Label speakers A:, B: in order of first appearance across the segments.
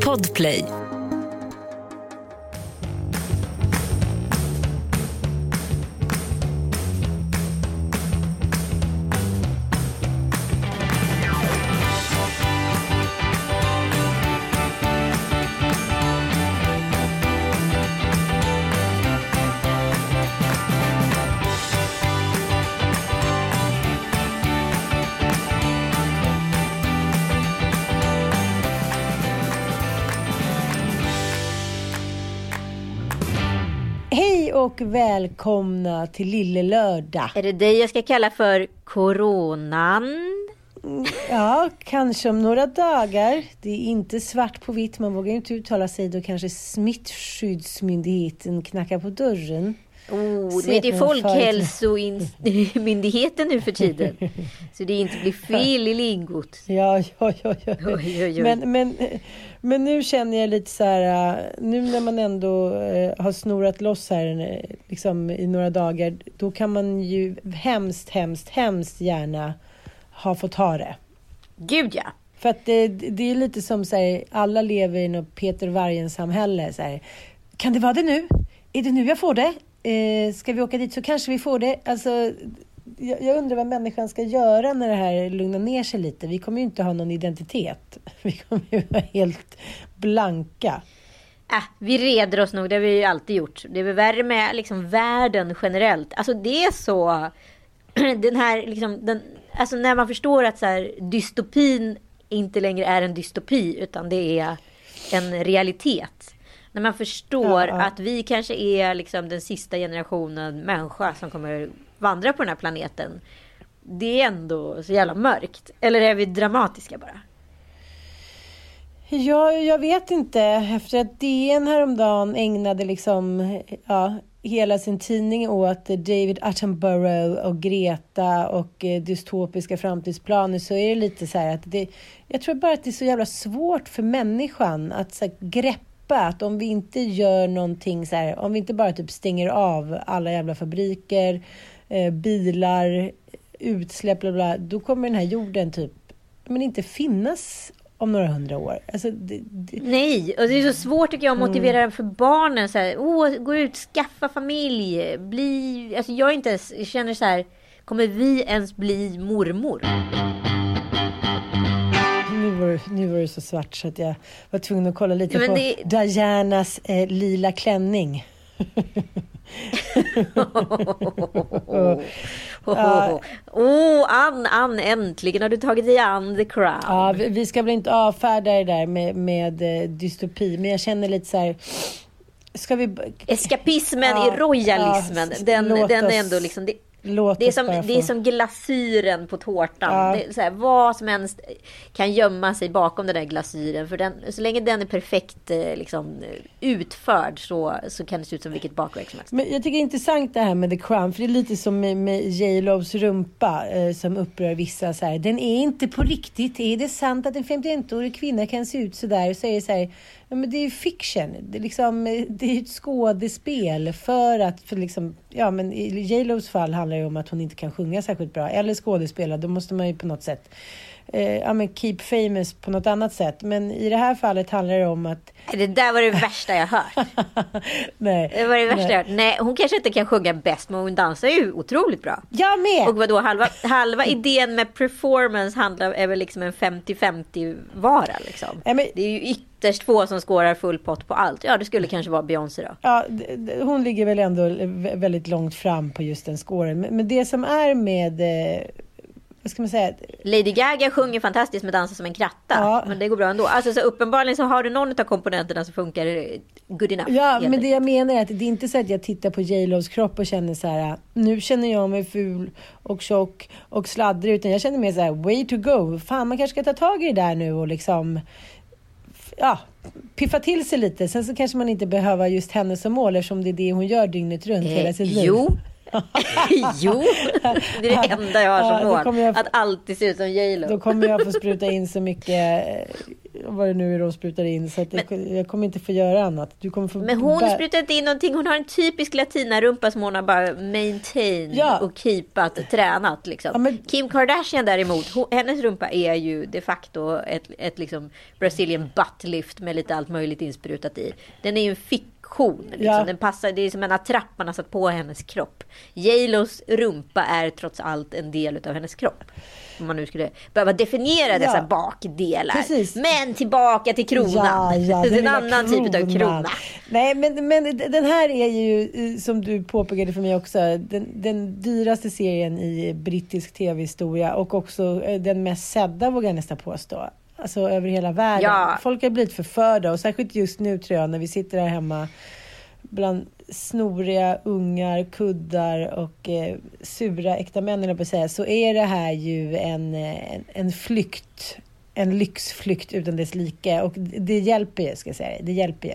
A: Podplay.
B: Och välkomna till Lille Lördag.
C: Är det dig jag ska kalla för Coronan?
B: Ja, kanske om några dagar. Det är inte svart på vitt, man vågar ju inte uttala sig då kanske Smittskyddsmyndigheten knackar på dörren.
C: Oh, det är Folkhälsomyndigheten nu för tiden. Så det inte blir fel i lingot.
B: Ja, ja, ja. ja.
C: Oj, oj, oj.
B: Men, men, men nu känner jag lite så här, äh, nu när man ändå eh, har snorat loss här eh, liksom, i några dagar, då kan man ju hemskt, hemskt, hemskt gärna ha fått ha det.
C: Gud ja.
B: För att det, det är lite som så här, alla lever i något Peter Vargen-samhälle. Så här, kan det vara det nu? Är det nu jag får det? Eh, ska vi åka dit så kanske vi får det. Alltså, jag, undrar vad människan ska göra när det här lugnar ner sig lite. Vi kommer ju inte ha någon identitet. Vi kommer ju vara helt blanka.
C: Äh, vi reder oss nog, det har vi ju alltid gjort. Det är väl värre med liksom världen generellt. Alltså det är så... Den här liksom, den, alltså när man förstår att så här, dystopin inte längre är en dystopi utan det är en realitet. När man förstår
B: Ja, ja.
C: att vi kanske är liksom den sista generationen människa som kommer vandra på den här planeten. Det är ändå så jävla mörkt. Eller är vi dramatiska bara?
B: Ja, jag vet inte. Efter att DN häromdagen ägnade liksom, ja, hela sin tidning åt David Attenborough och Greta och eh, dystopiska framtidsplaner så är det lite så här att det, jag tror bara att det är så jävla svårt för människan att så här, greppa att om vi inte gör någonting så här, om vi inte bara typ stänger av alla jävla fabriker, eh, bilar, utsläpp, bla bla, då kommer den här jorden typ men inte finnas om några hundra år. Alltså, det, det,
C: Nej, och det är så svårt tycker jag att
B: Mm.
C: motivera för barnen. Så här, Åh, gå ut, skaffa familj, bli... Alltså jag inte ens, jag känner så här, kommer vi ens bli mormor?
B: nu, var, det- nu var det så svart så att jag var tvungen att kolla lite
C: Ja,
B: på Dianas eh, lila klänning.
C: Åh, oh, Ann, Ann, äntligen har du tagit dig an the crown.
B: Ja, vi, ska väl inte avfärda det där med, med eh, dystopi, men jag känner lite så här... Ska vi...
C: Eskapismen
B: Ja,
C: i royalismen,
B: ja,
C: den, den är ändå liksom... Det,
B: Låt
C: det är, som, det är som glasyren på tårtan.
B: Ja.
C: Det är så här, vad som helst kan gömma sig bakom den där glasyren. För den, så länge den är perfekt eh, liksom, utförd så, så kan det se ut som vilket bakverk som helst.
B: Men jag tycker det är intressant det här med The Crown, för det är lite som med, med J. Lows rumpa eh, som upprör vissa. Så här, den är inte på riktigt. Är det sant att en 51-årig kvinna kan se ut så där? Och säger så här, ja, men det är ju fiction. Det är, liksom, det är ett skådespel för att, för liksom, ja men i J. Fall handlar handlar det om att hon inte kan sjunga särskilt bra. Eller skådespela, då måste man ju på något sätt eh, ja, men keep famous på något annat sätt. Men i det här fallet handlar det om att...
C: Det där var det värsta jag hört.
B: nej,
C: det var det värsta
B: nej.
C: jag hört. Nej, hon kanske inte kan sjunga bäst, men hon dansar ju otroligt bra.
B: Jag med!
C: Och vadå, halva, halva idén med performance handlar, är väl liksom en 50-50 vara liksom.
B: Nej, men-
C: Det är ju ytterst få som skårar full pott på allt. Ja, det skulle kanske vara Beyoncé då.
B: Ja, hon ligger väl ändå vä- väldigt långt fram på just den scoren. Men, men det som är med... Eh, vad ska man säga?
C: Lady Gaga sjunger fantastiskt med dansa som en kratta.
B: Ja.
C: Men det går bra ändå. Alltså så uppenbarligen så har du någon av komponenterna som funkar eh, good enough.
B: Ja,
C: helt
B: men det jag menar är att det är inte så att jag tittar på J Los kropp och känner så här, nu känner jag mig ful och tjock och sladdrig, utan jag känner mer så här, way to go. Fan, man kanske ska ta tag i det där nu och liksom, ja, piffa till sig lite. Sen så kanske man inte behöver just henne som mål eftersom det är det hon gör dygnet runt hela
C: Eh,
B: sitt liv.
C: jo. Jo, det är det enda jag har
B: Ja,
C: som mål.
B: jag-
C: Att alltid se ut som J Lo.
B: Då kommer jag få spruta in så mycket, eh, vad det nu är de sprutar in, så att jag, kommer inte få göra annat. Du kommer få
C: Men hon sprutar inte in någonting. Hon har en typisk latinarumpa som hon har bara maintained
B: Ja.
C: och keepat, tränat liksom.
B: Ja, men-
C: Kim Kardashian däremot, hon, hennes rumpa är ju de facto ett, ett liksom Brazilian buttlift med lite allt möjligt insprutat i. Den är ju en fiktion. Liksom.
B: Ja.
C: Den passar, det är som en attrapp man har satt på hennes kropp. J.Los rumpa är trots allt en del av hennes kropp. Om man nu skulle behöva definiera dessa
B: Ja.
C: bakdelar.
B: Precis.
C: Men tillbaka till kronan.
B: Ja,
C: det är en annan typ av krona.
B: Nej, men, men den här är ju, eh, som du påpekade för mig också, den, den dyraste serien i brittisk tv-historia och också eh, den mest sedda, vågar jag nästan påstå. Alltså över hela världen.
C: Ja.
B: Folk har blivit förförda och särskilt just nu tror jag när vi sitter här hemma bland snoriga ungar, kuddar och eh, sura äkta män, på säga, så är det här ju en, en, en flykt. En lyxflykt utan dess like. Och det, det hjälper ju, ska jag säga. Det hjälper ju.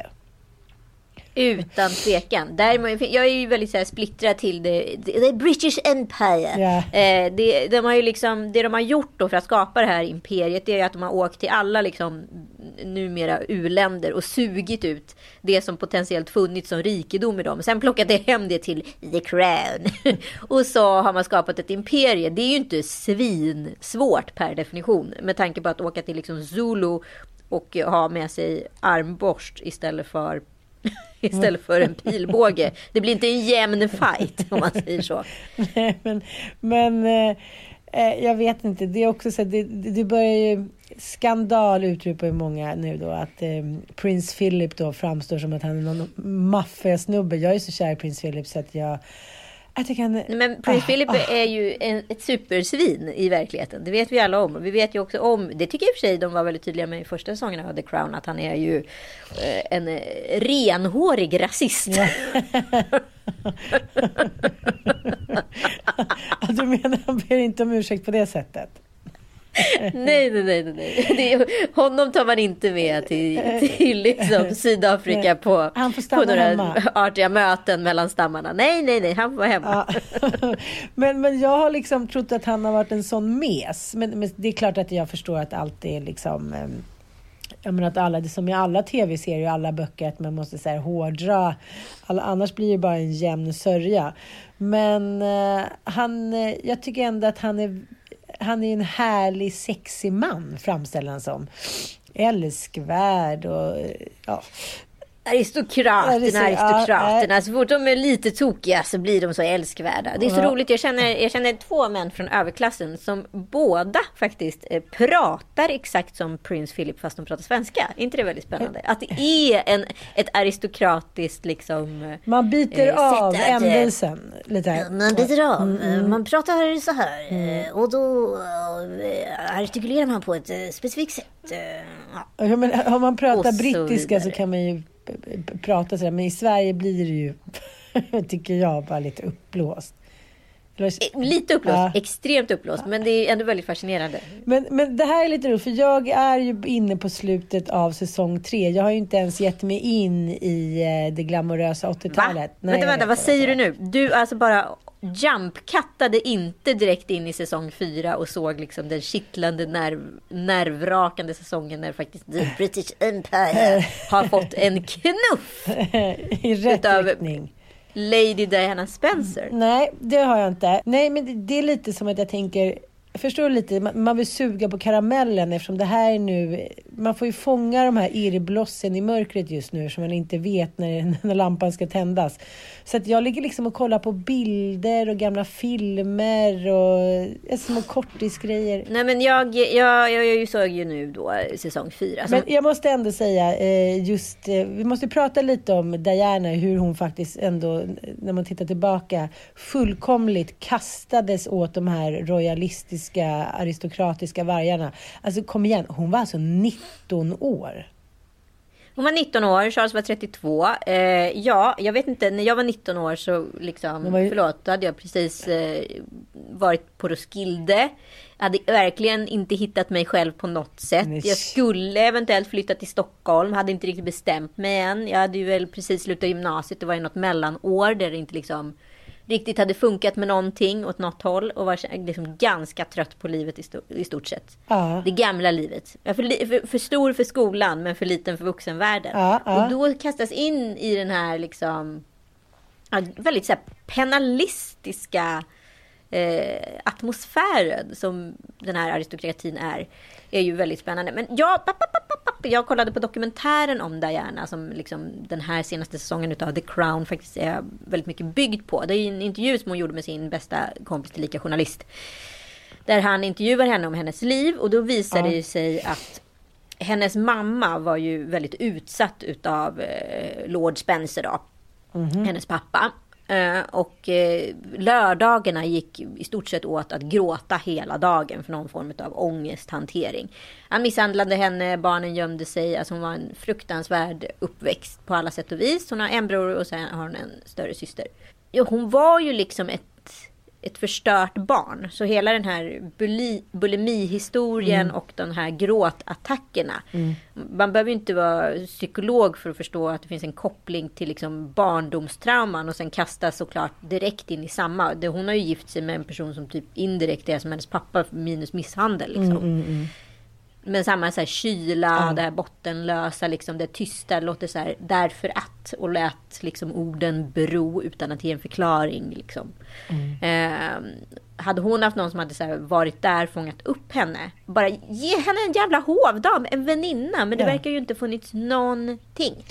C: Utan tvekan. Däremot, jag är ju väldigt så här splittrad till det, the British Empire.
B: Ja.
C: Eh, det, de har ju liksom, det de har gjort då för att skapa det här imperiet det är att de har åkt till alla liksom, numera u-länder och sugit ut det som potentiellt funnits som rikedom i dem. Sen plockat hem det till the crown. och så har man skapat ett imperie. Det är ju inte svinsvårt per definition med tanke på att åka till liksom Zulu och ha med sig armborst istället för istället för en pilbåge. Det blir inte en jämn fight om man säger så.
B: Nej, men men eh, eh, jag vet inte. Det är också så att det, det det börjar ju... Skandal utropar ju många nu då att eh, prins Philip då framstår som att han är någon maffiasnubbe. Jag är så kär i prins Philip så att jag... Att jag kan...
C: Men prins
B: Ah,
C: Philip
B: ah.
C: är ju en, ett supersvin i verkligheten. Det vet vi alla om. Vi vet ju också om, det tycker jag i och för sig de var väldigt tydliga med i första säsongen av The Crown, att han är ju eh, en eh, renhårig rasist.
B: Du menar han ber inte om ursäkt på det sättet?
C: Nej, nej, nej, nej. Det honom tar man inte med till, till liksom Sydafrika på,
B: Han får
C: på några
B: hemma.
C: artiga möten mellan stammarna. Nej, nej, nej, han får vara hemma.
B: Ja. men, men jag har liksom trott att han har varit en sån mes. Men, men det är klart att jag förstår att allt är liksom... Jag menar att alla, det är som i alla tv-serier och alla böcker, att man måste så här hårdra. Alla, annars blir det bara en jämn sörja. Men eh, han, eh, jag tycker ändå att han är, han är en härlig, sexig man, framställer han som. Älskvärd och ja.
C: Aristokraterna, aristokraterna. så fort de är lite tokiga så blir de så älskvärda. Det är så roligt. Jag känner, jag känner två män från överklassen som båda faktiskt eh, pratar exakt som prins Philip fast de pratar svenska. Är inte det väldigt spännande? Att det är en, ett aristokratiskt liksom... eh,
B: Man biter
C: Eh,
B: av ändelsen lite.
C: Man biter av.
B: Mm,
C: Man pratar så här. eh, Och då artikulerar man på ett specifikt sätt. Ja.
B: Men om man pratar
C: så
B: brittiska så
C: vidare.
B: kan man ju prata sådär. Men i Sverige blir det ju, tycker jag, bara lite uppblåst.
C: Eh, Lite uppblåst,
B: Ja.
C: extremt uppblåst. Men det är ändå väldigt fascinerande.
B: Men, men det här är lite roligt, för jag är ju inne på slutet av säsong tre. Jag har ju inte ens gett mig in i eh, det glamorösa
C: Va?
B: 80-talet. Nej,
C: vänta, vänta, vad
B: det.
C: säger du nu? Du alltså bara jump-kattade inte direkt in i säsong fyra och såg liksom den kittlande, nerv, nervrakande säsongen när faktiskt The British Empire har fått en knuff.
B: I rätt riktning.
C: Lady Diana Spencer?
B: Nej, det har jag inte. Nej, men det, är lite som att jag tänker förstår lite, man vill suga på karamellen eftersom det här är nu, man får ju fånga de här irrblossen i mörkret just nu som man inte vet när, när lampan ska tändas. Så att jag ligger liksom och kollar på bilder och gamla filmer och små kortisgrejer.
C: Nej men jag, jag, jag, jag såg ju nu då säsong fyra.
B: Men jag måste ändå säga, eh, just, eh, vi måste prata lite om Diana, hur hon faktiskt ändå, när man tittar tillbaka, fullkomligt kastades åt de här royalistiska aristokratiska vargarna. Alltså kom igen, hon var alltså 19 år.
C: Hon var 19 år, Charles var 32. Eh, ja, jag vet inte, när jag var 19 år så liksom, ju... förlåt, då hade jag precis eh, varit på Roskilde. Jag hade verkligen inte hittat mig själv på något sätt. Nej. Jag skulle eventuellt flytta till Stockholm, hade inte riktigt bestämt mig än. Jag hade ju väl precis slutat gymnasiet, det var ju något mellanår där det inte liksom riktigt hade funkat med någonting åt något håll och var liksom ganska trött på livet i, sto i stort sett. Ja. Det gamla livet. För, för, för, stor för skolan men för liten för vuxenvärlden. Ja, ja. Och då kastas in i den här liksom väldigt så här, penalistiska eh, atmosfären som den här aristokratin är. Är ju väldigt spännande. Men ja, papp, papp, papp, jag kollade på dokumentären om Diana som liksom den här senaste säsongen utav The Crown faktiskt är väldigt mycket byggd på. Det är en intervju som hon gjorde med sin bästa kompis tillika journalist. Där han intervjuar henne om hennes liv och då visar det sig att hennes mamma var ju väldigt utsatt utav eh, Lord Spencer då. Mm -hmm. Hennes pappa. Eh, och eh, lördagarna gick i stort sett åt att gråta hela dagen för någon form av ångesthantering. Han misshandlade henne, barnen gömde sig. Alltså hon var en fruktansvärd uppväxt på alla sätt och vis. Hon har en bror och sen har hon en större syster. Hon var ju liksom ett ett förstört barn. Så hela den här bulimihistorien mm. och de här gråtattackerna. Mm. Man behöver inte vara psykolog för att förstå att det finns en koppling till liksom barndomstrauman och sen kastas såklart direkt in i samma. Hon har ju gift sig med en person som typ indirekt är som hennes pappa minus misshandel. Liksom. Mm, mm, mm. Men samma så här kyla, mm. det här bottenlösa, liksom det tysta låter så här därför att och lät liksom orden bero utan att ge en förklaring. Liksom. Mm. Eh, hade hon haft någon som hade så varit där, fångat upp henne. Bara ge henne en jävla hovdam, en väninna. Men det ja. verkar ju inte funnits någonting.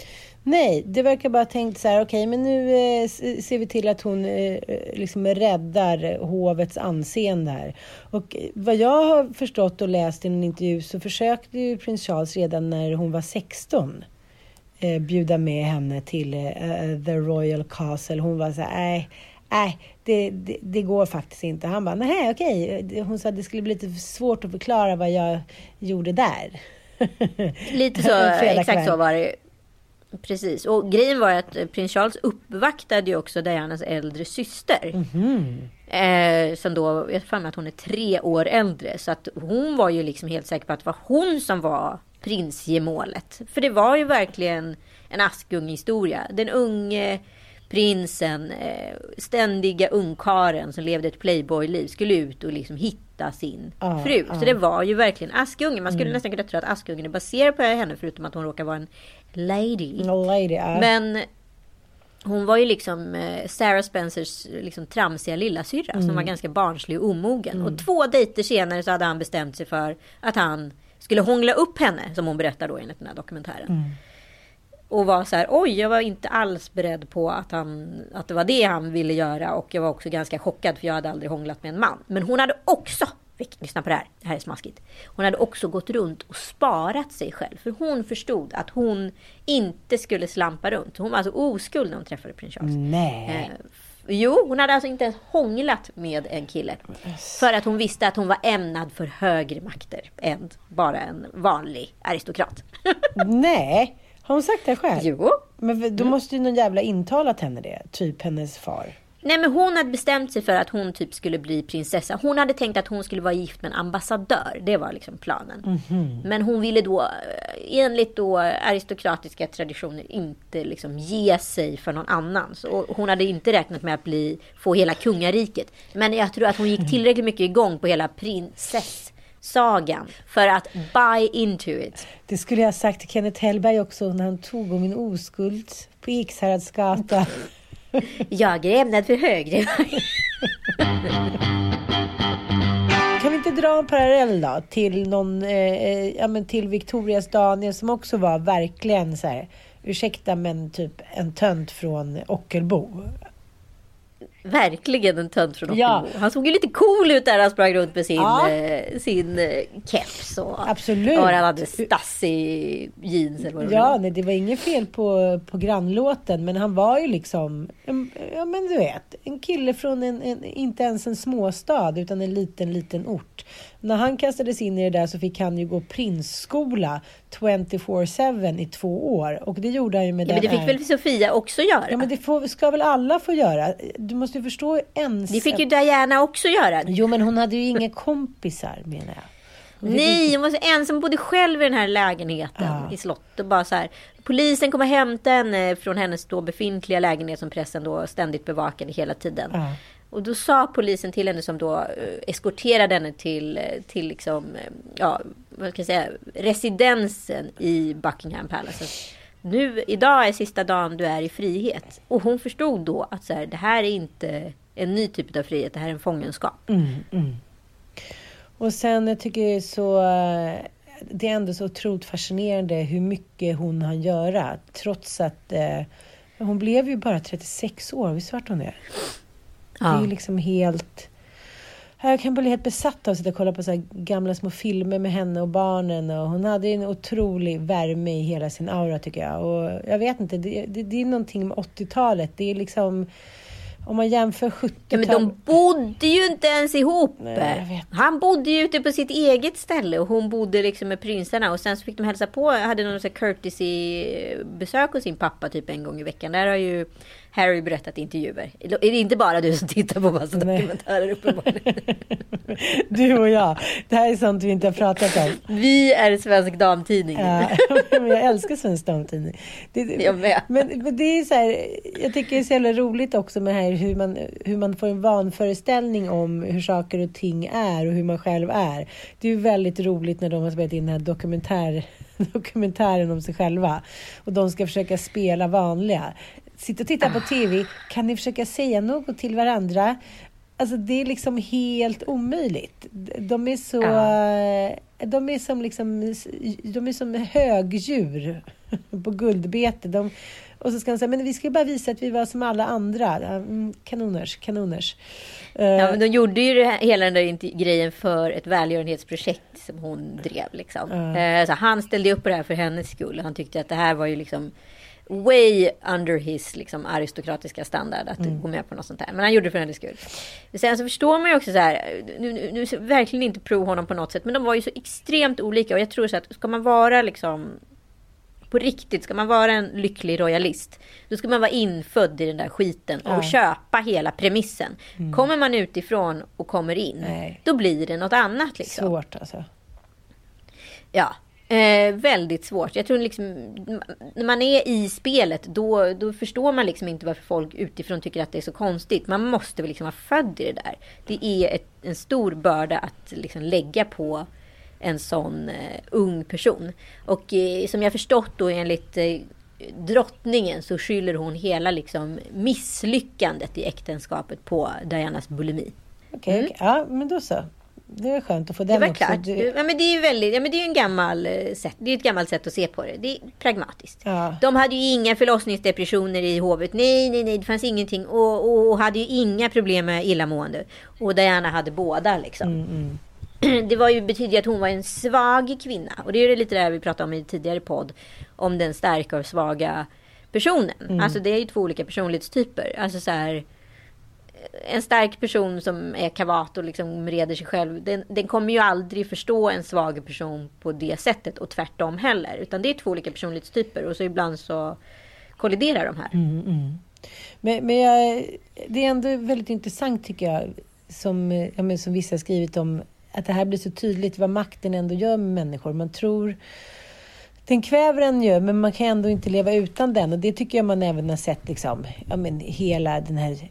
B: Nej, det verkar bara tänkt så här, okej, okay, men nu eh, ser vi till att hon eh, liksom räddar hovets anseende här. Och vad jag har förstått och läst i en intervju så försökte ju prins Charles redan när hon var 16 eh, bjuda med henne till eh, The Royal Castle. Hon var så här, nej, nej, det, det, det, går faktiskt inte. Han bara, nej, okej. Hon sa att det skulle bli lite svårt att förklara vad jag gjorde där.
C: Lite så, exakt så var det Precis, och grejen var att eh, prins Charles uppvaktade ju också Dianas äldre syster. Mm eh, som då, jag mig att hon är tre år äldre. Så att hon var ju liksom helt säker på att det var hon som var prinsgemålet. För det var ju verkligen en Askung-historia. Den unge prinsen, eh, ständiga ungkaren som levde ett playboy-liv skulle ut och liksom hitta sin ah, fru. Ah. Så det var ju verkligen Askungen. Man skulle mm. nästan kunna tro att Askungen är baserad på henne förutom att hon råkar vara en lady.
B: lady uh.
C: Men hon var ju liksom eh, Sarah Spencers liksom tramsiga lillasyrra mm. som var ganska barnslig och omogen. Mm. Och två dejter senare så hade han bestämt sig för att han skulle hångla upp henne, som hon berättar då enligt den här dokumentären. Mm. Och var så här, oj, jag var inte alls beredd på att, han, att det var det han ville göra. Och jag var också ganska chockad för jag hade aldrig hånglat med en man. Men hon hade också lyssna på det här, det här är smaskigt. Hon hade också gått runt och sparat sig själv. För hon förstod att hon inte skulle slampa runt. Hon var alltså oskuld när hon träffade prins Charles.
B: Nej.
C: Eh, jo, hon hade alltså inte ens hånglat med en kille. För att hon visste att hon var ämnad för högre makter än bara en vanlig aristokrat.
B: Nej, har hon sagt det själv?
C: Jo.
B: Men då måste ju någon jävla intalat henne det. Typ hennes far.
C: Nej men hon hade bestämt sig för att hon typ skulle bli prinsessa. Hon hade tänkt att hon skulle vara gift med en ambassadör. Det var liksom planen. Mm -hmm. Men hon ville då eh, enligt då aristokratiska traditioner inte liksom ge sig för någon annan. Så hon hade inte räknat med att bli, få hela kungariket. Men jag tror att hon gick tillräckligt mycket igång på hela prinsessagan för att buy into it.
B: Det skulle jag ha sagt till Kenneth Hellberg också när han tog om min oskuld på Ekshäradsgatan.
C: Jag är ämnad för högre.
B: Kan vi inte dra en parallell då till, någon, eh, eh, ja, men till Victorias Daniel som också var verkligen så här, ursäkta men typ en tönt från Ockelbo.
C: Verkligen en tönt från Ockelbo.
B: Ja.
C: Han såg ju lite cool ut där han sprang runt med sin,
B: Ja.
C: eh, sin eh, keps. Och,
B: Absolut.
C: Och han hade stassig jeans eller vad
B: Ja, nej, det var inget fel på, på grannlåten, men han var ju liksom, en- ja men du vet, en kille från en, en, inte ens en småstad, utan en liten, liten ort. När han kastades in i det där så fick han ju gå prinsskola 24-7 i två år. Och det gjorde han ju med
C: Ja, men det
B: den
C: fick väl Sofia också göra?
B: Ja, men det får, ska väl alla få göra? Du måste ju förstå ens...
C: Det fick ju Diana också göra.
B: Jo, men hon hade ju inga kompisar, menar jag. Hon
C: Nej, hon var så ensam, bodde själv i den här lägenheten
B: Ja.
C: i slott. Och bara så här, polisen kom och hämtade henne från hennes då befintliga lägenhet som pressen då ständigt bevakade hela tiden.
B: Ja.
C: Och då sa polisen till henne som då eh, eskorterade henne till, eh, till liksom, eh, ja, vad ska jag säga, residensen i Buckingham Palace. Nu, idag är sista dagen du är i frihet. Och hon förstod då att så här, det här är inte en ny typ av frihet, det här är en fångenskap. Mm, mm.
B: Och sen jag tycker det är så... Eh, det är ändå så otroligt fascinerande hur mycket hon hann göra. Trots att eh, hon blev ju bara 36 år. Visst vart hon det? Det är liksom helt... Jag kan bli helt besatt av att sitta och kolla på så gamla små filmer med henne och barnen. Och hon hade en otrolig värme i hela sin aura tycker jag. Och jag vet inte, det, det, det är någonting med 80-talet. Det är liksom... Om man jämför 70-talet...
C: Ja, men de bodde ju inte ens ihop.
B: Nej.
C: Han bodde ju ute på sitt eget ställe och hon bodde liksom med prinsarna. Och sen så fick de hälsa på, hade någon sån här courtesy-besök hos sin pappa typ en gång i veckan. Där har ju Harry berättat i intervjuer. Är det inte bara du som tittar på massa
B: Nej.
C: dokumentärer uppenbarligen?
B: Du och jag. Det här är sånt vi inte har pratat om.
C: Vi är Svensk Damtidning.
B: Ja, men jag älskar Svensk Damtidning. Det,
C: Jag med.
B: Men, men det är så här, jag tycker det är så jävla roligt också med här hur man, hur man får en vanföreställning om hur saker och ting är och hur man själv är. Det är ju väldigt roligt när de har spelat in den här dokumentär, dokumentären om sig själva och de ska försöka spela vanliga. Sitta och titta på TV, kan ni försöka säga något till varandra? Alltså det är liksom helt omöjligt. De är så... De är som liksom... De är som högdjur på guldbete. De, och så ska de säga, men vi ska bara visa att vi var som alla andra. Ja, mm, Kanoners, kanoners. Eh,
C: Ja, men de gjorde ju hela den där grejen för ett välgörenhetsprojekt som hon drev. Liksom. Eh, Så han ställde upp på det här för hennes skull. Han tyckte att det här var ju liksom way under his liksom, aristokratiska standard att gå med på något sånt här. Men han gjorde det för hennes skull. Sen så förstår man ju också så här, nu, nu, nu verkligen inte pro honom på något sätt, men de var ju så extremt olika och jag tror så att ska man vara liksom på riktigt, ska man vara en lycklig royalist, då ska man vara infödd i den där skiten och
B: Ja.
C: köpa hela premissen. Kommer man utifrån och kommer in,
B: Nej.
C: då blir det något annat. Liksom.
B: Svårt alltså.
C: Ja, eh, väldigt svårt. Jag tror liksom, när man är i spelet, då, då förstår man liksom inte varför folk utifrån tycker att det är så konstigt. Man måste väl liksom vara född i det där. Det är ett, en stor börda att liksom lägga på en sån eh, ung person. Och eh, som jag förstått då enligt eh, drottningen så skyller hon hela liksom misslyckandet i äktenskapet på Dianas bulimi.
B: Okej, okej. ja men då så. Det är skönt att få
C: Mm. Det
B: den
C: var
B: också.
C: klart.
B: Du-
C: Ja, men det är ju väldigt, ja, men det är ju en gammal eh, sätt. Det är ett gammalt sätt att se på det. Det är pragmatiskt.
B: Ja.
C: De hade ju inga förlossningsdepressioner i hovet. Nej, nej, nej, det fanns ingenting. Och, och, och hade ju inga problem med illamående. Och Diana hade båda liksom.
B: Mm,
C: Det var ju, betyder att hon var en svag kvinna. Och det är ju lite det vi pratade om i tidigare podd. Om den starka och svaga personen.
B: Mm.
C: Alltså det är ju två olika personlighetstyper. Alltså så här en stark person som är kavat och liksom reder sig själv, den, den kommer ju aldrig förstå en svag person på det sättet och tvärtom heller. Utan det är två olika personlighetstyper och så ibland så kolliderar de här. Mm, mm.
B: Men, men jag, det är ändå väldigt intressant tycker jag, som, jag menar, som vissa har skrivit om, att det här blir så tydligt vad makten ändå gör med människor. Man tror den kväver en ju, men man kan ändå inte leva utan den. Och det tycker jag man även har sett, liksom, ja, men hela den här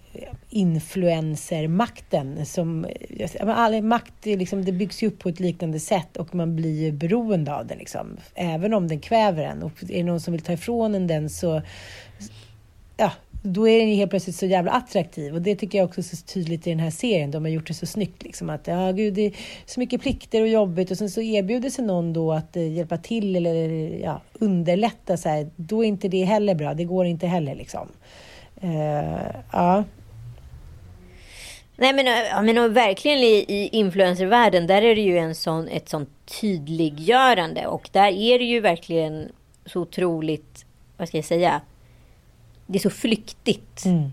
B: influencermakten. Som, ja, all makt liksom, det byggs ju upp på ett liknande sätt och man blir ju beroende av den. Liksom, även om den kväver en. Och är det någon som vill ta ifrån en den så ja, då är den ju helt plötsligt så jävla attraktiv. Och det tycker jag också är så tydligt i den här serien. De har gjort det så snyggt. Liksom, att ja, gud, det är så mycket plikter och jobbigt. Och sen så erbjuder sig någon då att eh, hjälpa till eller ja, underlätta. Så här. Då är inte det heller bra. Det går inte heller liksom. Uh, ja.
C: Nej men, ja, men verkligen i, i influencervärlden där är det ju en sån, ett sånt tydliggörande. Och där är det ju verkligen så otroligt, vad ska jag säga, det är så flyktigt. Mm.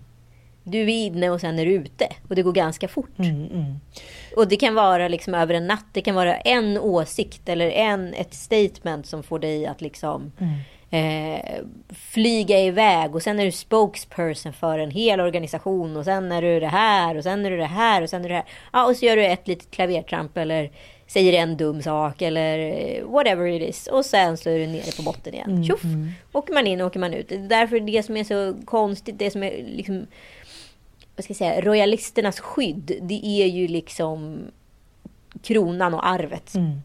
C: Du är inne och sen är du ute. Och det går ganska fort. Mm, mm. Och det kan vara liksom över en natt. Det kan vara en åsikt eller en, ett statement som får dig att liksom mm. eh, flyga iväg. Och sen är du spokesperson för en hel organisation. Och sen är du det här och sen är du det här och sen är du det här. Ja, och så gör du ett litet klavertramp eller säger en dum sak eller whatever it is. Och sen så är du nere på botten igen. Mm, Tjoff! Mm. Åker man in, åker man ut. Det är därför det som är så konstigt, det som är liksom vad ska jag säga, royalisternas skydd, det är ju liksom kronan och arvet. Mm.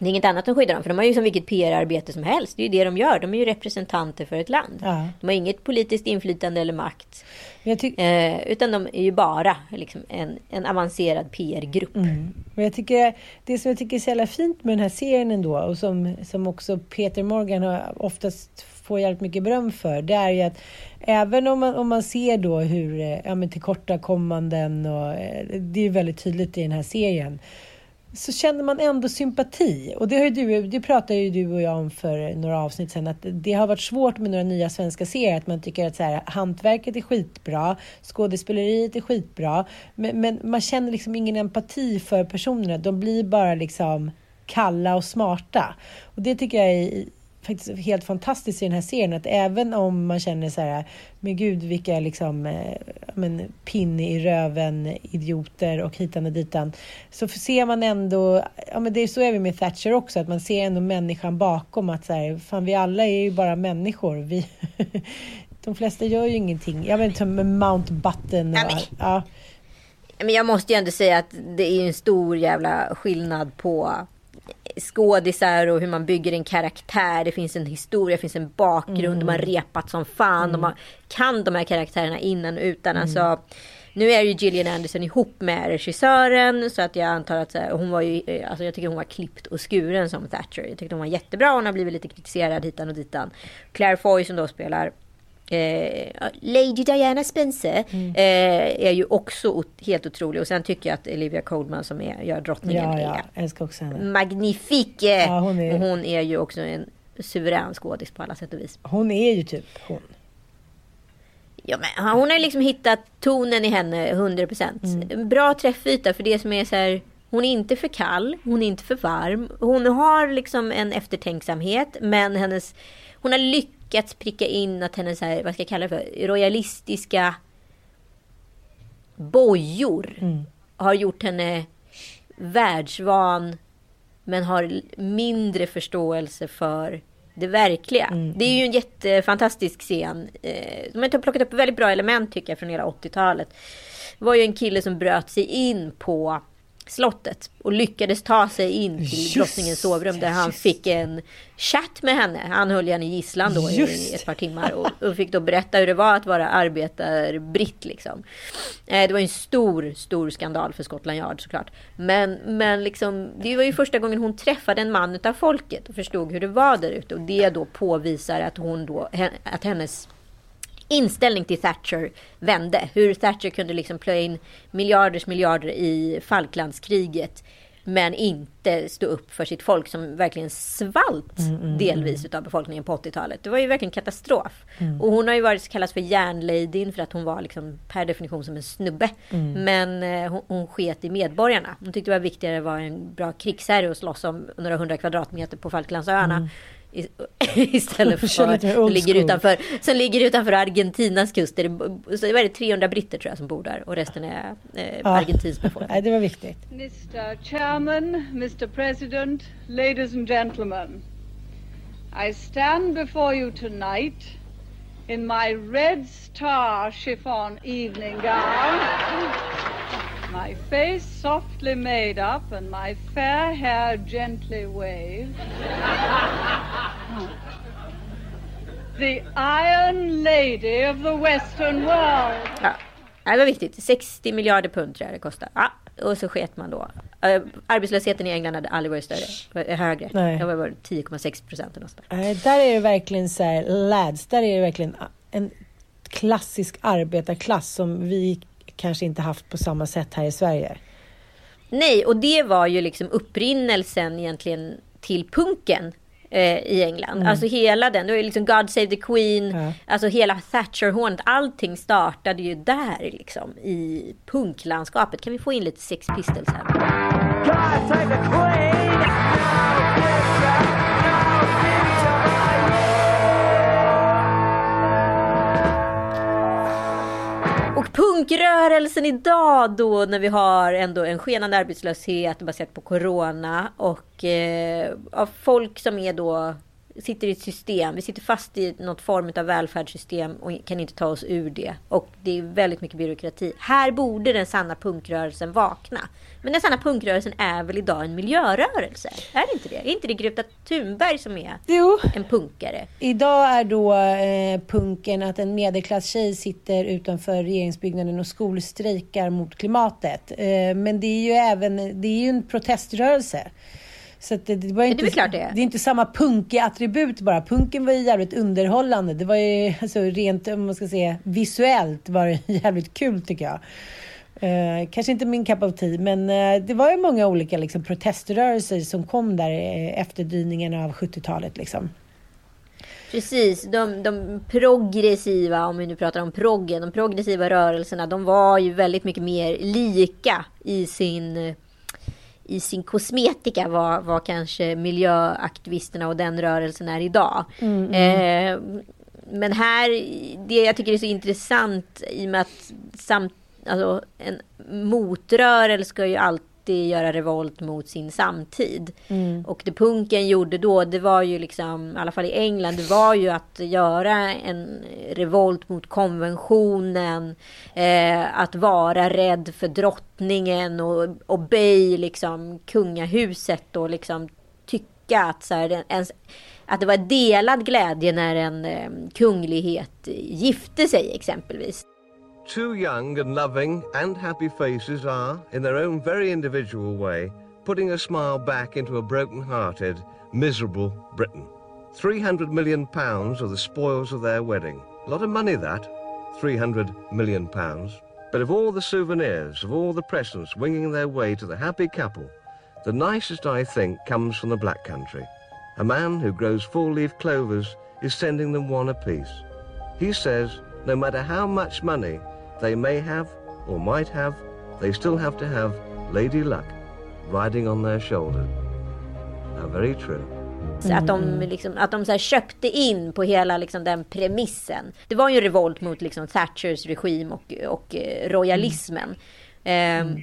C: Det är inget annat som skyddar dem, för de har ju som vilket PR-arbete som helst. Det är ju det de gör. De är ju representanter för ett land. Ja. De har inget politiskt inflytande eller makt. Eh, utan de är ju bara liksom, en, en avancerad PR-grupp. Mm.
B: Men jag tycker, det som jag tycker är så jävla fint med den här serien ändå, och som, som också Peter Morgan har oftast får jävligt mycket beröm för, det är ju att även om man, om man ser då hur eh, ja, men tillkortakommanden och eh, det är väldigt tydligt i den här serien så känner man ändå sympati. Och det, har ju du, det pratar ju du och jag om för några avsnitt sedan, att det har varit svårt med några nya svenska serier, att man tycker att så här, hantverket är skitbra, skådespeleriet är skitbra, men, men man känner liksom ingen empati för personerna. De blir bara liksom kalla och smarta. Och det tycker jag är faktiskt helt fantastiskt i den här serien att även om man känner så här, men gud vilka liksom, eh, men, pinne i röven idioter och hitan och ditan, så ser man ändå, ja men det är så är vi med Thatcher också, att man ser ändå människan bakom att så här, fan vi alla är ju bara människor. Vi, de flesta gör ju ingenting. Jag vet inte, Mountbatten. Och, ja.
C: Men jag måste ju ändå säga att det är en stor jävla skillnad på skådisar och hur man bygger en karaktär. Det finns en historia, det finns en bakgrund. Mm. De har repat som fan. Mm. De har, kan de här karaktärerna innan och utan. Mm. Alltså, nu är ju Gillian Anderson ihop med regissören. Så att jag antar att hon var ju, eh, alltså jag tycker hon var klippt och skuren som Thatcher. Jag tyckte hon var jättebra. Hon har blivit lite kritiserad hitan och ditan. Claire Foy som då spelar Eh, Lady Diana Spencer mm. eh, är ju också helt otrolig. Och sen tycker jag att Olivia Colman som är, gör drottningen
B: ja, ja, är älskar också henne.
C: magnifik. Ja, hon, är... Och hon är ju också en suverän skådis på alla sätt och vis.
B: Hon är ju typ hon.
C: Ja, men hon har liksom hittat tonen i henne 100 procent. Mm. Bra träffyta för det som är så här. Hon är inte för kall, hon är inte för varm. Hon har liksom en eftertänksamhet, men hennes... Hon har lyckats lyckats pricka in att hennes, här, vad ska jag kalla det för, royalistiska bojor mm. har gjort henne världsvan men har mindre förståelse för det verkliga. Mm. Det är ju en jättefantastisk scen. Eh, de har plockat upp väldigt bra element tycker jag från hela 80-talet. Det var ju en kille som bröt sig in på slottet och lyckades ta sig in till drottningens sovrum där han fick en chatt med henne. Han höll henne gisslan då i ett par timmar och, och, fick då berätta hur det var att vara arbetarbritt liksom. Eh, det var en stor, stor skandal för Scotland Yard såklart. Men, men liksom, det var ju första gången hon träffade en man utav folket och förstod hur det var där ute och det då påvisar att hon då, att hennes inställning till Thatcher vände. Hur Thatcher kunde liksom plöja in miljarders miljarder i Falklandskriget men inte stå upp för sitt folk som verkligen svalt mm, mm, mm. delvis utav befolkningen på 80-talet. Det var ju verkligen katastrof. Mm. Och hon har ju varit kallas för järnladyn för att hon var liksom per definition som en snubbe. Mm. Men eh, hon, hon sket i medborgarna. Hon tyckte det var viktigare att vara en bra krigsherre och slåss om några hundra kvadratmeter på Falklandsöarna mm. Istället för som ligger utanför, som ligger utanför Argentinas kust. Är det, så är det 300 britter tror jag som bor där och resten är eh, ja. Argentins befolkning.
B: Nej, det var viktigt.
A: Mr Chairman, Mr President, ladies and gentlemen. I stand before you tonight in my red star chiffon evening gown. My face softly made up and my fair hair gently waved. the Iron Lady of the Western world.
C: Ja, det var viktigt. 60 miljarder pund tror jag det kostar. Ja, och så sket man då. Eh, arbetslösheten i England hade aldrig varit större, högre.
B: Nej.
C: Det var 10,6 procent.
B: Nej, där är det verkligen så här, lads, där är det verkligen en klassisk arbetarklass som vi kanske inte haft på samma sätt här i Sverige.
C: Nej, och det var ju liksom upprinnelsen egentligen till punken eh, i England. Alltså hela den, det var ju liksom God Save the Queen,
B: Ja.
C: alltså hela Thatcher-hånet, allting startade ju där liksom i punklandskapet. Kan vi få in lite Sex Pistols här? Och punkrörelsen idag då när vi har ändå en skenande arbetslöshet baserat på corona och eh, av folk som är då sitter i ett system. Vi sitter fast i något form av välfärdssystem och kan inte ta oss ur det. Och det är väldigt mycket byråkrati. Här borde den sanna punkrörelsen vakna. Men den sanna punkrörelsen är väl idag en miljörörelse? Är det inte det? Är inte det Greta Thunberg som är
B: Jo,
C: en punkare?
B: idag är då eh, punken att en medelklasstjej sitter utanför regeringsbyggnaden och skolstrejkar mot klimatet. Eh, men det är ju även det är ju en proteströrelse. Så det, det, var
C: det är
B: inte,
C: klart det är.
B: det är inte samma punkiga attribut bara. Punken var ju jävligt underhållande. Det var ju alltså, rent, om man ska säga, visuellt var det jävligt kul tycker jag. Eh, kanske inte min cup of tea, men eh, det var ju många olika liksom, proteströrelser som kom där eh, efterdyningarna av 70-talet. Liksom.
C: Precis, de, de progressiva, om vi nu pratar om proggen, de progressiva rörelserna, de var ju väldigt mycket mer lika i sin, i sin kosmetika vad, vad kanske miljöaktivisterna och den rörelsen är idag. Eh, men här, det jag tycker är så intressant i och med att samt, alltså, en motrörelse ska ju alltid göra revolt mot sin samtid. Och det punken gjorde då, det var ju liksom, i alla fall i England, det var ju att göra en revolt mot konventionen. Eh, att vara rädd för drottningen och obey liksom kungahuset och liksom tycka att så här, ens, att det var delad glädje när en eh, kunglighet gifte sig exempelvis.
D: Two young and loving and happy faces are, in their own very individual way, putting a smile back into a broken hearted, miserable Britain. 300 million pounds are the spoils of their wedding. A lot of money, that. 300 million pounds. But of all the souvenirs, of all the presents winging their way to the happy couple, the nicest, I think, comes from the Black Country. A man who grows four leaf clovers is sending them one apiece. He says no matter how much money they may have or might have, they still have to have Lady Luck riding on their shoulder. How very true.
C: Så Att de, liksom, att de så här köpte in på hela liksom, den premissen. Det var ju en revolt mot liksom, Thatchers regim och, och eh, royalismen. Ehm, och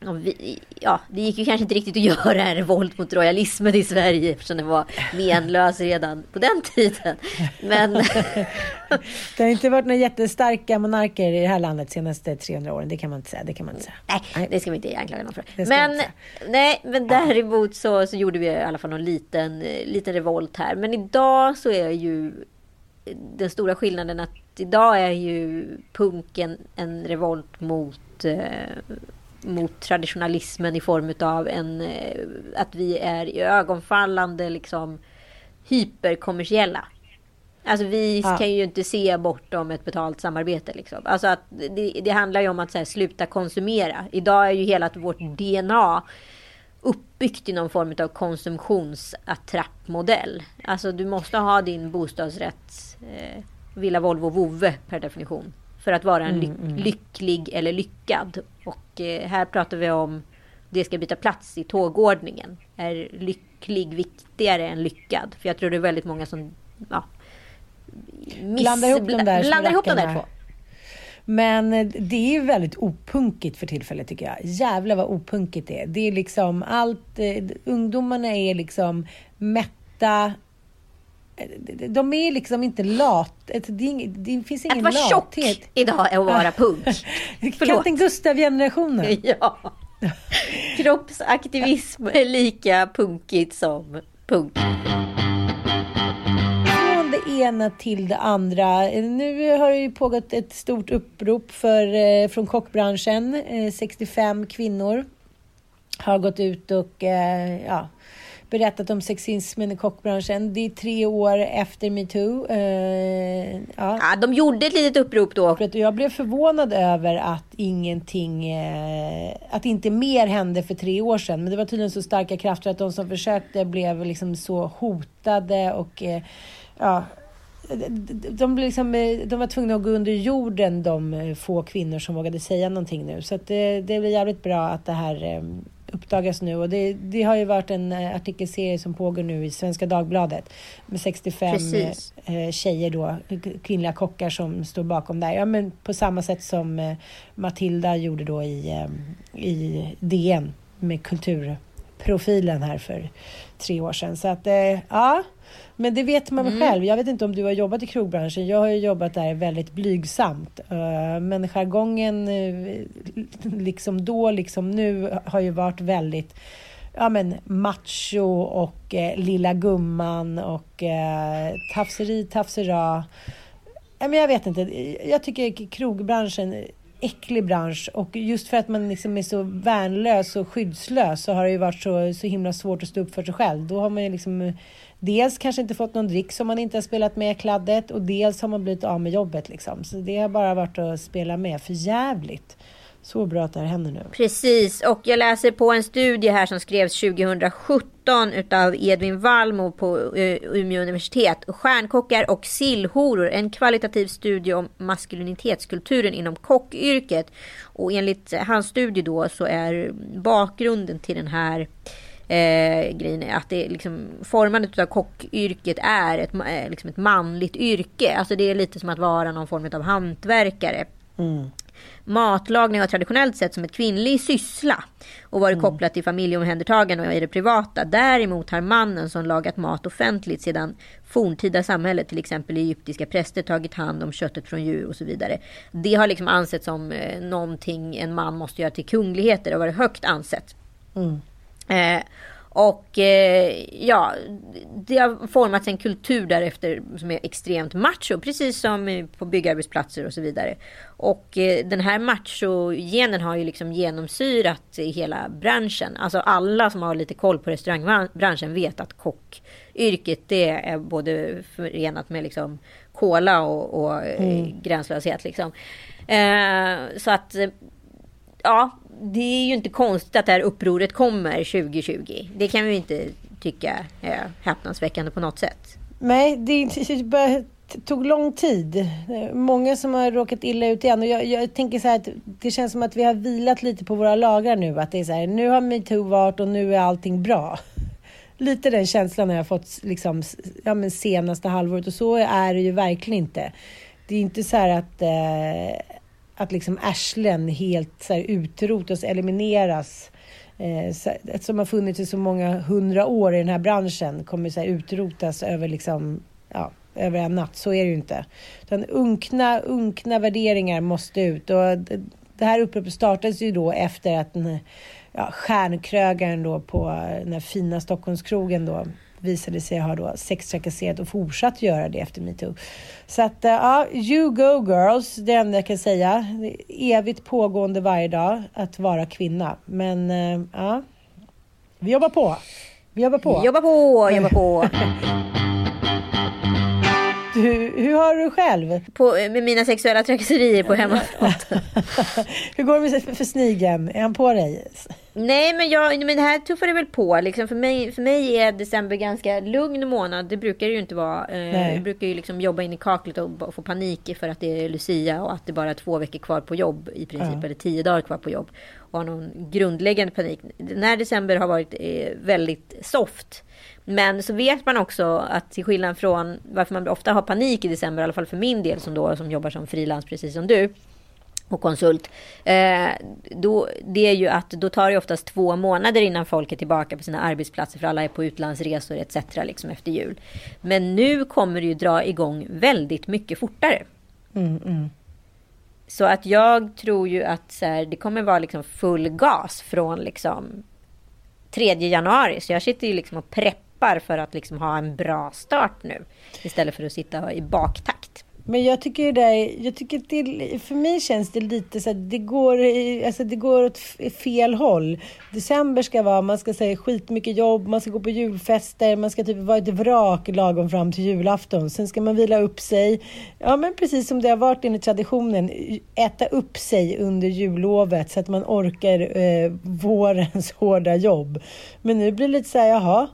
C: vi, ja, det gick ju kanske inte riktigt att göra en revolt mot royalismen i Sverige eftersom den var menlös redan på den tiden. Men
B: Det har inte varit några jättestarka monarker i det här landet de senaste 300 åren. Det kan man inte säga. Det kan man inte säga.
C: nej, det ska vi inte anklaga någon för. Men, nej, men däremot så, så gjorde vi i alla fall någon liten, liten revolt här. Men idag så är ju den stora skillnaden att idag är ju punken en revolt mot, eh, mot traditionalismen i form av en, eh, att vi är i ögonfallande liksom hyperkommersiella. Alltså vi
B: Ja.
C: kan ju inte se bortom ett betalt samarbete. Liksom. Alltså att det, det handlar ju om att här, sluta konsumera. Idag är ju hela vårt DNA uppbyggt i någon form av konsumtionsattrappmodell. Alltså du måste ha din bostadsrätt, eh, Villa Volvo Vove per definition. För att vara en ly- lycklig eller lyckad. Och eh, här pratar vi om det ska byta plats i tågordningen. Är lycklig viktigare än lyckad? För jag tror det är väldigt många som ja, miss-
B: Blandar ihop de där
C: blandar ihop de där två.
B: Men eh, det är väldigt opunkigt för tillfället tycker jag. Jävlar vad opunkigt det är. Det är liksom allt, eh, ungdomarna är liksom mätta. Eh, De är liksom inte lat. Det, det finns ingen
C: Att vara tjock
B: lathet.
C: idag är att vara punk.
B: Kapten Gustav-generationen.
C: Ja. Kroppsaktivism är lika punkigt som punk.
B: Från det ena till det andra. Nu har det ju pågått ett stort upprop för, eh, från kockbranschen. 65 kvinnor har gått ut och ja, berättat om sexismen i kockbranschen. Det är tre år efter metoo. Eh,
C: ja. ja, de gjorde ett litet upprop då.
B: Jag blev förvånad över att ingenting, eh, att inte mer hände för tre år sedan. Men det var tydligen så starka krafter att de som försökte blev liksom så hotade och eh, ja, de, liksom, de var tvungna att gå under jorden, de få kvinnor som vågade säga någonting nu. Så det, det blir jävligt bra att det här eh, uppdagas nu. Och det, det, har ju varit en eh, artikelserie som pågår nu i Svenska Dagbladet med 65 Precis. Eh, tjejer då, kvinnliga kockar som står bakom där. Ja, men på samma sätt som eh, Matilda gjorde då i, i DN med kulturprofilen här för tre år sedan. Så att, ja. Men det vet man mm. själv. Jag vet inte om du har jobbat i krogbranschen. Jag har ju jobbat där väldigt blygsamt. Eh, men jargongen, eh, liksom då, liksom nu, har ju varit väldigt ja, men macho och eh, lilla gumman och eh, tafseri, tafsera. Men jag vet inte. Jag tycker krogbranschen äcklig bransch och just för att man liksom är så värnlös och skyddslös så har det ju varit så, så himla svårt att stå upp för sig själv. Då har man ju liksom dels kanske inte fått någon dricks som man inte har spelat med i kladdet och dels har man blivit av med jobbet liksom. Så det har bara varit att spela med för jävligt. Så bra att det här händer nu.
C: Precis, och jag läser på en studie här som skrevs 2017 utav Edvin Wallmo på eh, Umeå universitet. Stjärnkockar och sillhoror, en kvalitativ studie om maskulinitetskulturen inom kockyrket. Och enligt hans studie då så är bakgrunden till den här eh, grejen är att det liksom, formandet av kockyrket är ett, eh, liksom ett manligt yrke. Alltså det är lite som att vara någon form av hantverkare. Mm. Matlagning har traditionellt sett som ett kvinnlig syssla och varit mm. kopplat till familjeomhändertagande och i det privata. Däremot har mannen som lagat mat offentligt sedan forntida samhället, till exempel egyptiska präster, tagit hand om köttet från djur och så vidare. Det har liksom ansetts som eh, någonting en man måste göra till kungligheter och varit högt ansett. Mm. Eh, och eh, ja, det har formats en kultur därefter som är extremt macho, precis som på byggarbetsplatser och så vidare. Och eh, den här macho-genen har ju liksom genomsyrat hela branschen. Alltså alla som har lite koll på restaurangbranschen vet att kockyrket det är både förenat med liksom kola och, och mm. gränslöshet. Liksom. Eh, så att ja, det är ju inte konstigt att det här upproret kommer 2020. Det kan vi inte tycka är häpnadsväckande på något sätt.
B: Nej, det tog lång tid. Många som har råkat illa ut igen. Och jag, jag, tänker så här att det känns som att vi har vilat lite på våra lagar nu. Att det är så här, nu har metoo varit och nu är allting bra. Lite den känslan har jag fått liksom, ja, men senaste halvåret och så är det ju verkligen inte. Det är inte så här att eh, att liksom arslen helt så här, utrotas, elimineras. Eh, så, som har funnits i så många hundra år i den här branschen kommer så här, utrotas över, liksom, ja, över en natt. Så är det ju inte. Utan unkna, unkna värderingar måste ut. Och det här uppropet startades ju då efter att den, ja, stjärnkrögaren då på den här fina Stockholmskrogen då visade sig ha då sextrakasserat och fortsatt göra det efter metoo. Så att eh, ja, you go girls, det enda jag kan säga. evigt pågående varje dag att vara kvinna. Men eh, ja, vi jobbar på. Vi jobbar på.
C: Jobbar på, jobbar på.
B: Du, hur har du själv?
C: På, med mina sexuella trakasserier på hemmafronten.
B: hur går det med för snigen? Är han på dig?
C: Nej, men, jag, men det här tuffar det väl på. Liksom för, mig, för mig är december ganska lugn månad. Det brukar det ju inte vara. Eh, jag brukar ju liksom jobba in i kaklet och få panik för att det är Lucia och att det bara är två veckor kvar på jobb i princip. Ja. Eller tio dagar kvar på jobb. Och har någon grundläggande panik. Den här december har varit eh, väldigt soft. Men så vet man också att till skillnad från varför man ofta har panik i december, i alla fall för min del som då som jobbar som frilans precis som du och konsult. Eh, då, det är ju att då tar det oftast två månader innan folk är tillbaka på sina arbetsplatser för alla är på utlandsresor etc. Liksom efter jul. Men nu kommer det ju dra igång väldigt mycket fortare. Mm, mm. Så att jag tror ju att så här, det kommer vara liksom full gas från liksom 3 januari. Så jag sitter ju liksom och preppar peppar för att liksom ha en bra start nu. Istället för att sitta i baktakt.
B: Men jag tycker det jag tycker det, för mig känns det lite så att det går, alltså det går åt fel håll. December ska vara, man ska säga skitmycket jobb, man ska gå på julfester, man ska typ vara ett vrak lagom fram till julafton. Sen ska man vila upp sig. Ja, men precis som det har varit enligt traditionen, äta upp sig under jullovet så att man orkar eh, vårens hårda jobb. Men nu blir det lite så här, jaha,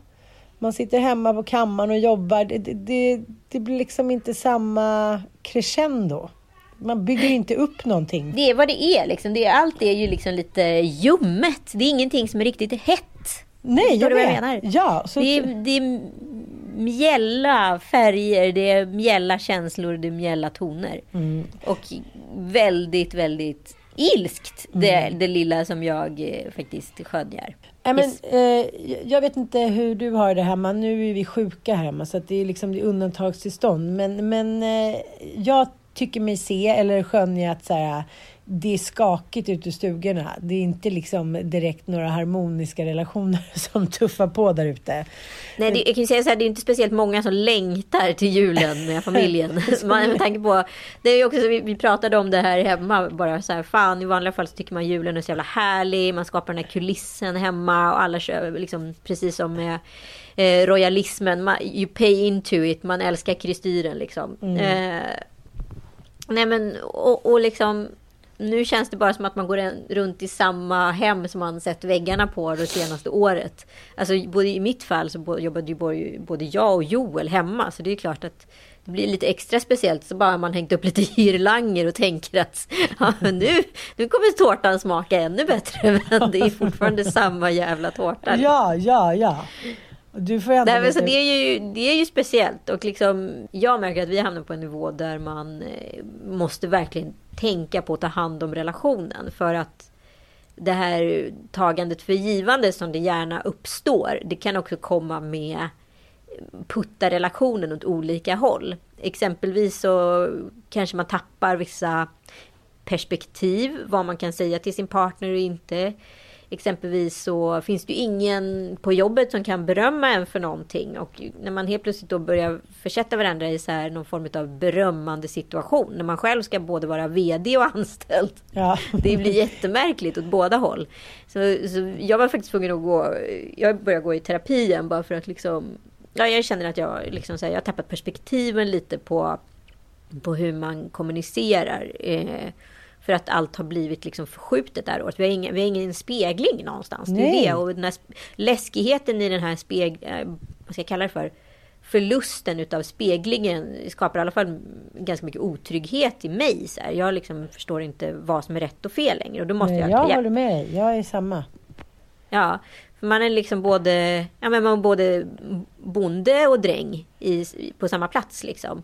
B: man sitter hemma på kammaren och jobbar. Det, det, det blir liksom inte samma crescendo. Man bygger inte upp någonting.
C: Det är vad det är. Liksom. Det är allt är ju liksom lite ljummet. Det är ingenting som är riktigt hett.
B: Nej, jag, vet.
C: menar?
B: Ja,
C: så... det, är, det är mjälla färger, det är mjälla känslor, det är mjälla toner. Mm. Och väldigt, väldigt ilskt, det, mm. det lilla som jag eh, faktiskt skönjer.
B: Ja, men, eh, jag vet inte hur du har det hemma. Nu är vi sjuka hemma så det är liksom det är undantagstillstånd. Men, men eh, jag tycker mig se eller skönja att så här, det är skakigt ute i stugorna. Det är inte liksom direkt några harmoniska relationer som tuffar på där ute.
C: Nej, det, jag kan ju säga så här, det är inte speciellt många som längtar till julen med familjen. Man, med tanke på, det är också, vi, vi pratade om det här hemma, bara så här, fan i vanliga fall så tycker man julen är så jävla härlig, man skapar den här kulissen hemma och alla kör liksom precis som med eh, royalismen, man, you pay into it, man älskar kristyren liksom. Mm. Eh, nej men, och, och liksom nu känns det bara som att man går runt i samma hem som man sett väggarna på det senaste året. Alltså både i mitt fall så jobbade ju både jag och Joel hemma. Så det är klart att det blir lite extra speciellt så bara man hängt upp lite girlanger och tänker att ja, nu, nu kommer tårtan smaka ännu bättre. Men det är fortfarande samma jävla tårta.
B: Ja, ja, ja. Du får
C: Nej, men så det, är ju, det är ju speciellt. Och liksom, jag märker att vi hamnar på en nivå där man eh, måste verkligen tänka på att ta hand om relationen. För att det här tagandet för givande som det gärna uppstår. Det kan också komma med putta relationen åt olika håll. Exempelvis så kanske man tappar vissa perspektiv. Vad man kan säga till sin partner och inte. Exempelvis så finns det ju ingen på jobbet som kan berömma en för någonting. Och när man helt plötsligt då börjar försätta varandra i så här någon form av berömmande situation. När man själv ska både vara VD och anställd. Ja. Det blir jättemärkligt åt båda håll. Så, så jag var faktiskt tvungen att gå. Jag började gå i terapi igen bara för att liksom. Ja, jag känner att jag liksom så här, jag har tappat perspektiven lite på. På hur man kommunicerar. Eh, för att allt har blivit liksom förskjutet det här året. Vi har ingen, vi har ingen spegling någonstans. Det är det. Och den här läskigheten i den här speg... Eh, vad ska jag kalla det för? Förlusten utav speglingen skapar i alla fall ganska mycket otrygghet i mig. Så här. Jag liksom förstår inte vad som är rätt och fel längre. Och då måste jag
B: Jag håller med dig. Jag är samma.
C: Ja, för man är liksom både, ja, men man både bonde och dräng i, på samma plats. Liksom.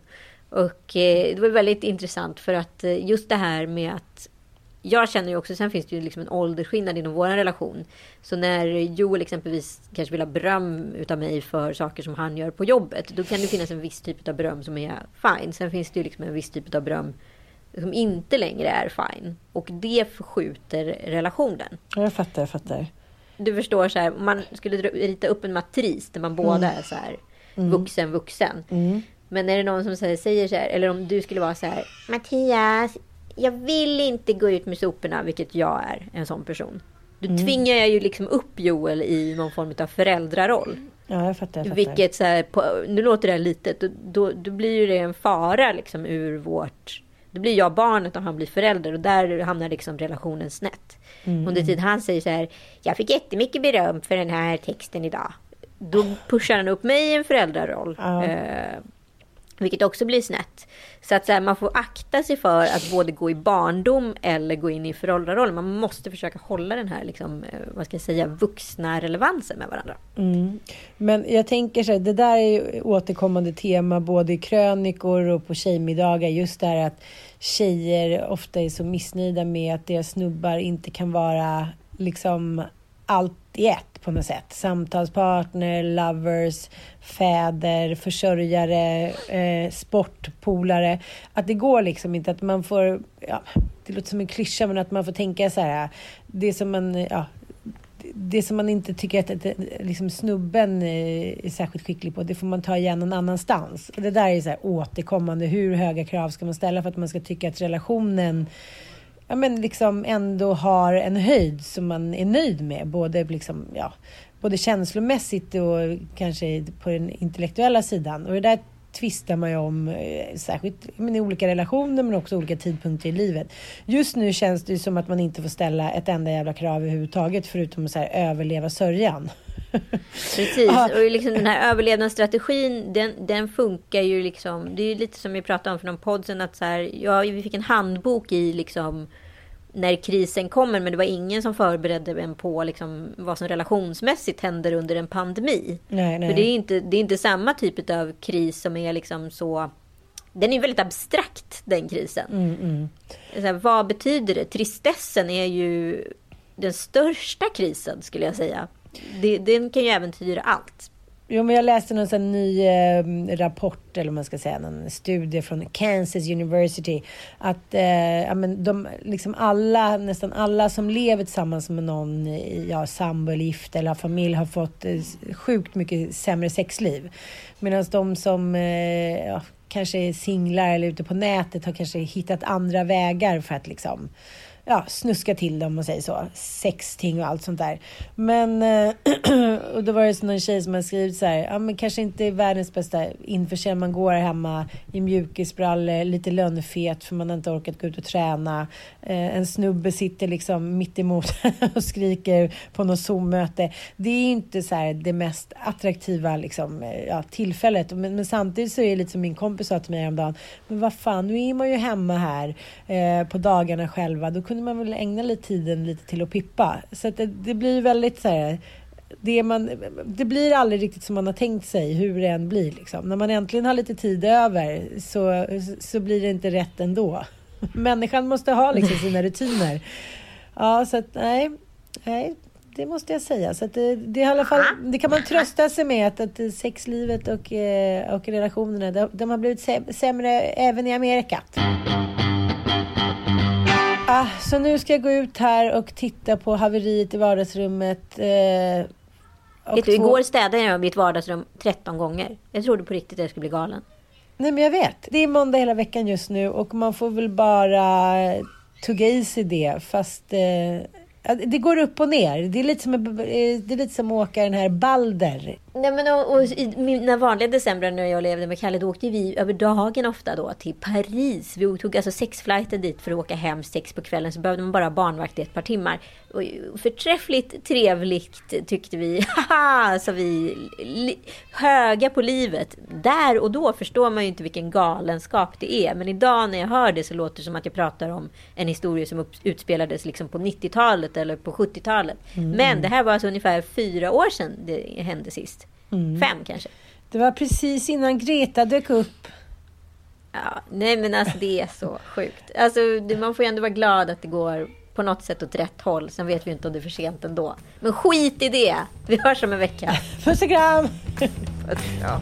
C: Och eh, det var väldigt intressant för att eh, just det här med att jag känner ju också, sen finns det ju liksom en åldersskillnad inom vår relation. Så när Joel exempelvis kanske vill ha beröm utav mig för saker som han gör på jobbet. Då kan det finnas en viss typ av beröm som är fine. Sen finns det ju liksom en viss typ av beröm som inte längre är fine. Och det förskjuter relationen.
B: Jag fattar, jag fattar.
C: Du förstår så här, man skulle rita upp en matris där man båda mm. är så här mm. vuxen, vuxen. Mm. Men är det någon som säger så här, eller om du skulle vara så här, Mattias, jag vill inte gå ut med soporna, vilket jag är, en sån person. Då mm. tvingar jag ju liksom upp Joel i någon form av föräldraroll.
B: Ja, jag fattar. Jag fattar.
C: Vilket så här, på, nu låter det här litet, då, då, då, blir ju det en fara liksom ur vårt... Då blir jag barnet och han blir förälder och där hamnar liksom relationen snett. Mm. Under tiden han säger så här, jag fick jättemycket beröm för den här texten idag. Då pushar han upp mig i en föräldraroll. Ja. Eh, vilket också blir snett. Så att så här, man får akta sig för att både gå i barndom eller gå in i föråldraroll. Man måste försöka hålla den här, liksom, eh, vad ska jag säga, vuxna relevansen med varandra.
B: Mm. Men jag tänker så här, det där är ju återkommande tema både i krönikor och på tjejmiddagar. Just det här att tjejer ofta är så missnöjda med att deras snubbar inte kan vara liksom allt i ett på något sätt. Samtalspartner, lovers, fäder, försörjare, eh, sportpolare. Att det går liksom inte att man får, ja, det låter som en klyscha, men att man får tänka så här. Det som man, ja, det som man inte tycker att, att liksom snubben eh, är särskilt skicklig på, det får man ta igen någon annanstans. Och det där är så här återkommande. Hur höga krav ska man ställa för att man ska tycka att relationen ja, men liksom ändå har en höjd som man är nöjd med? Både, liksom, ja, både känslomässigt och kanske på den intellektuella sidan. Och det där tvistar man ju om, eh, särskilt men i olika relationer men också olika tidpunkter i livet. Just nu känns det ju som att man inte får ställa ett enda jävla krav överhuvudtaget förutom att så här, överleva sörjan.
C: Precis, och liksom den här överlevnadsstrategin den, den funkar ju liksom. Det är ju lite som vi pratade om för någon podd sen att så här, ja, vi fick en handbok i liksom när krisen kommer, men det var ingen som förberedde en på liksom, vad som relationsmässigt händer under en pandemi.
B: Nej, nej.
C: För det är inte, det är inte samma typ av kris som är liksom så... Den är väldigt abstrakt, den krisen.
B: Mm, mm.
C: Så här, vad betyder det? Tristessen är ju den största krisen, skulle jag säga. Det, den kan ju äventyra allt.
B: Jo, men jag läste någon sån ny eh, rapport, eller man ska säga, en studie från Kansas University. Att eh, ja, men de, liksom alla, nästan alla som lever tillsammans med någon, ja, sambo eller gift eller har familj har fått eh, sjukt mycket sämre sexliv. Medan de som eh, ja, kanske är singlar eller ute på nätet har kanske hittat andra vägar för att liksom ja, snuska till det om man säger så. Sexting och allt sånt där. Men, eh, och då var det någon tjej som hade skrivit så här, ja men kanske inte världens bästa införsäljning. Man går hemma i mjukisbrallor, lite lönnfet för man har inte orkat gå ut och träna. Eh, en snubbe sitter liksom mitt emot och skriker på något Zoom-möte. Det är inte så här det mest attraktiva liksom, eh, ja, tillfället. Men, men, samtidigt så är det lite som min kompis sa till mig häromdagen. Men vad fan, nu är man ju hemma här eh, på dagarna själva. Då kunde man väl ägna lite tiden lite till att pippa. Så att det, det blir väldigt så här, det, man, det blir aldrig riktigt som man har tänkt sig, hur det än blir. Liksom. När man äntligen har lite tid över så, så blir det inte rätt ändå. Människan måste ha liksom sina rutiner. Ja, så att nej, nej det måste jag säga. Så det, det, i alla fall, det kan man trösta sig med att, att sexlivet och, eh, och relationerna de, de har blivit sämre även i Amerika. Så nu ska jag gå ut här och titta på haveriet i vardagsrummet. Eh,
C: Vet du, igår städade jag mitt vardagsrum 13 gånger. Jag trodde på riktigt att jag skulle bli galen.
B: Nej, men jag vet. Det är måndag hela veckan just nu och man får väl bara tugga i sig det. Fast eh, det går upp och ner. Det är lite som, eh, det är lite som att åka den här Balder.
C: Nej, men och, och i mina vanliga december när jag levde med Kalle, då åkte vi över dagen ofta då till Paris. Vi tog alltså sex flighter dit för att åka hem sex på kvällen. Så behövde man bara barnvakt i ett par timmar. Och förträffligt trevligt tyckte vi. Haha, så vi. Höga på livet. Där och då förstår man ju inte vilken galenskap det är. Men idag när jag hör det så låter det som att jag pratar om en historia som utspelades liksom på 90-talet eller på 70-talet. Mm. Men det här var alltså ungefär fyra år sedan det hände sist. Mm. Fem kanske.
B: Det var precis innan Greta dök upp.
C: Ja, nej men alltså det är så sjukt. Alltså, man får ju ändå vara glad att det går på något sätt åt rätt håll. Sen vet vi inte om det är för sent ändå. Men skit i det! Vi hörs om en vecka.
B: Puss och kram!
C: ja.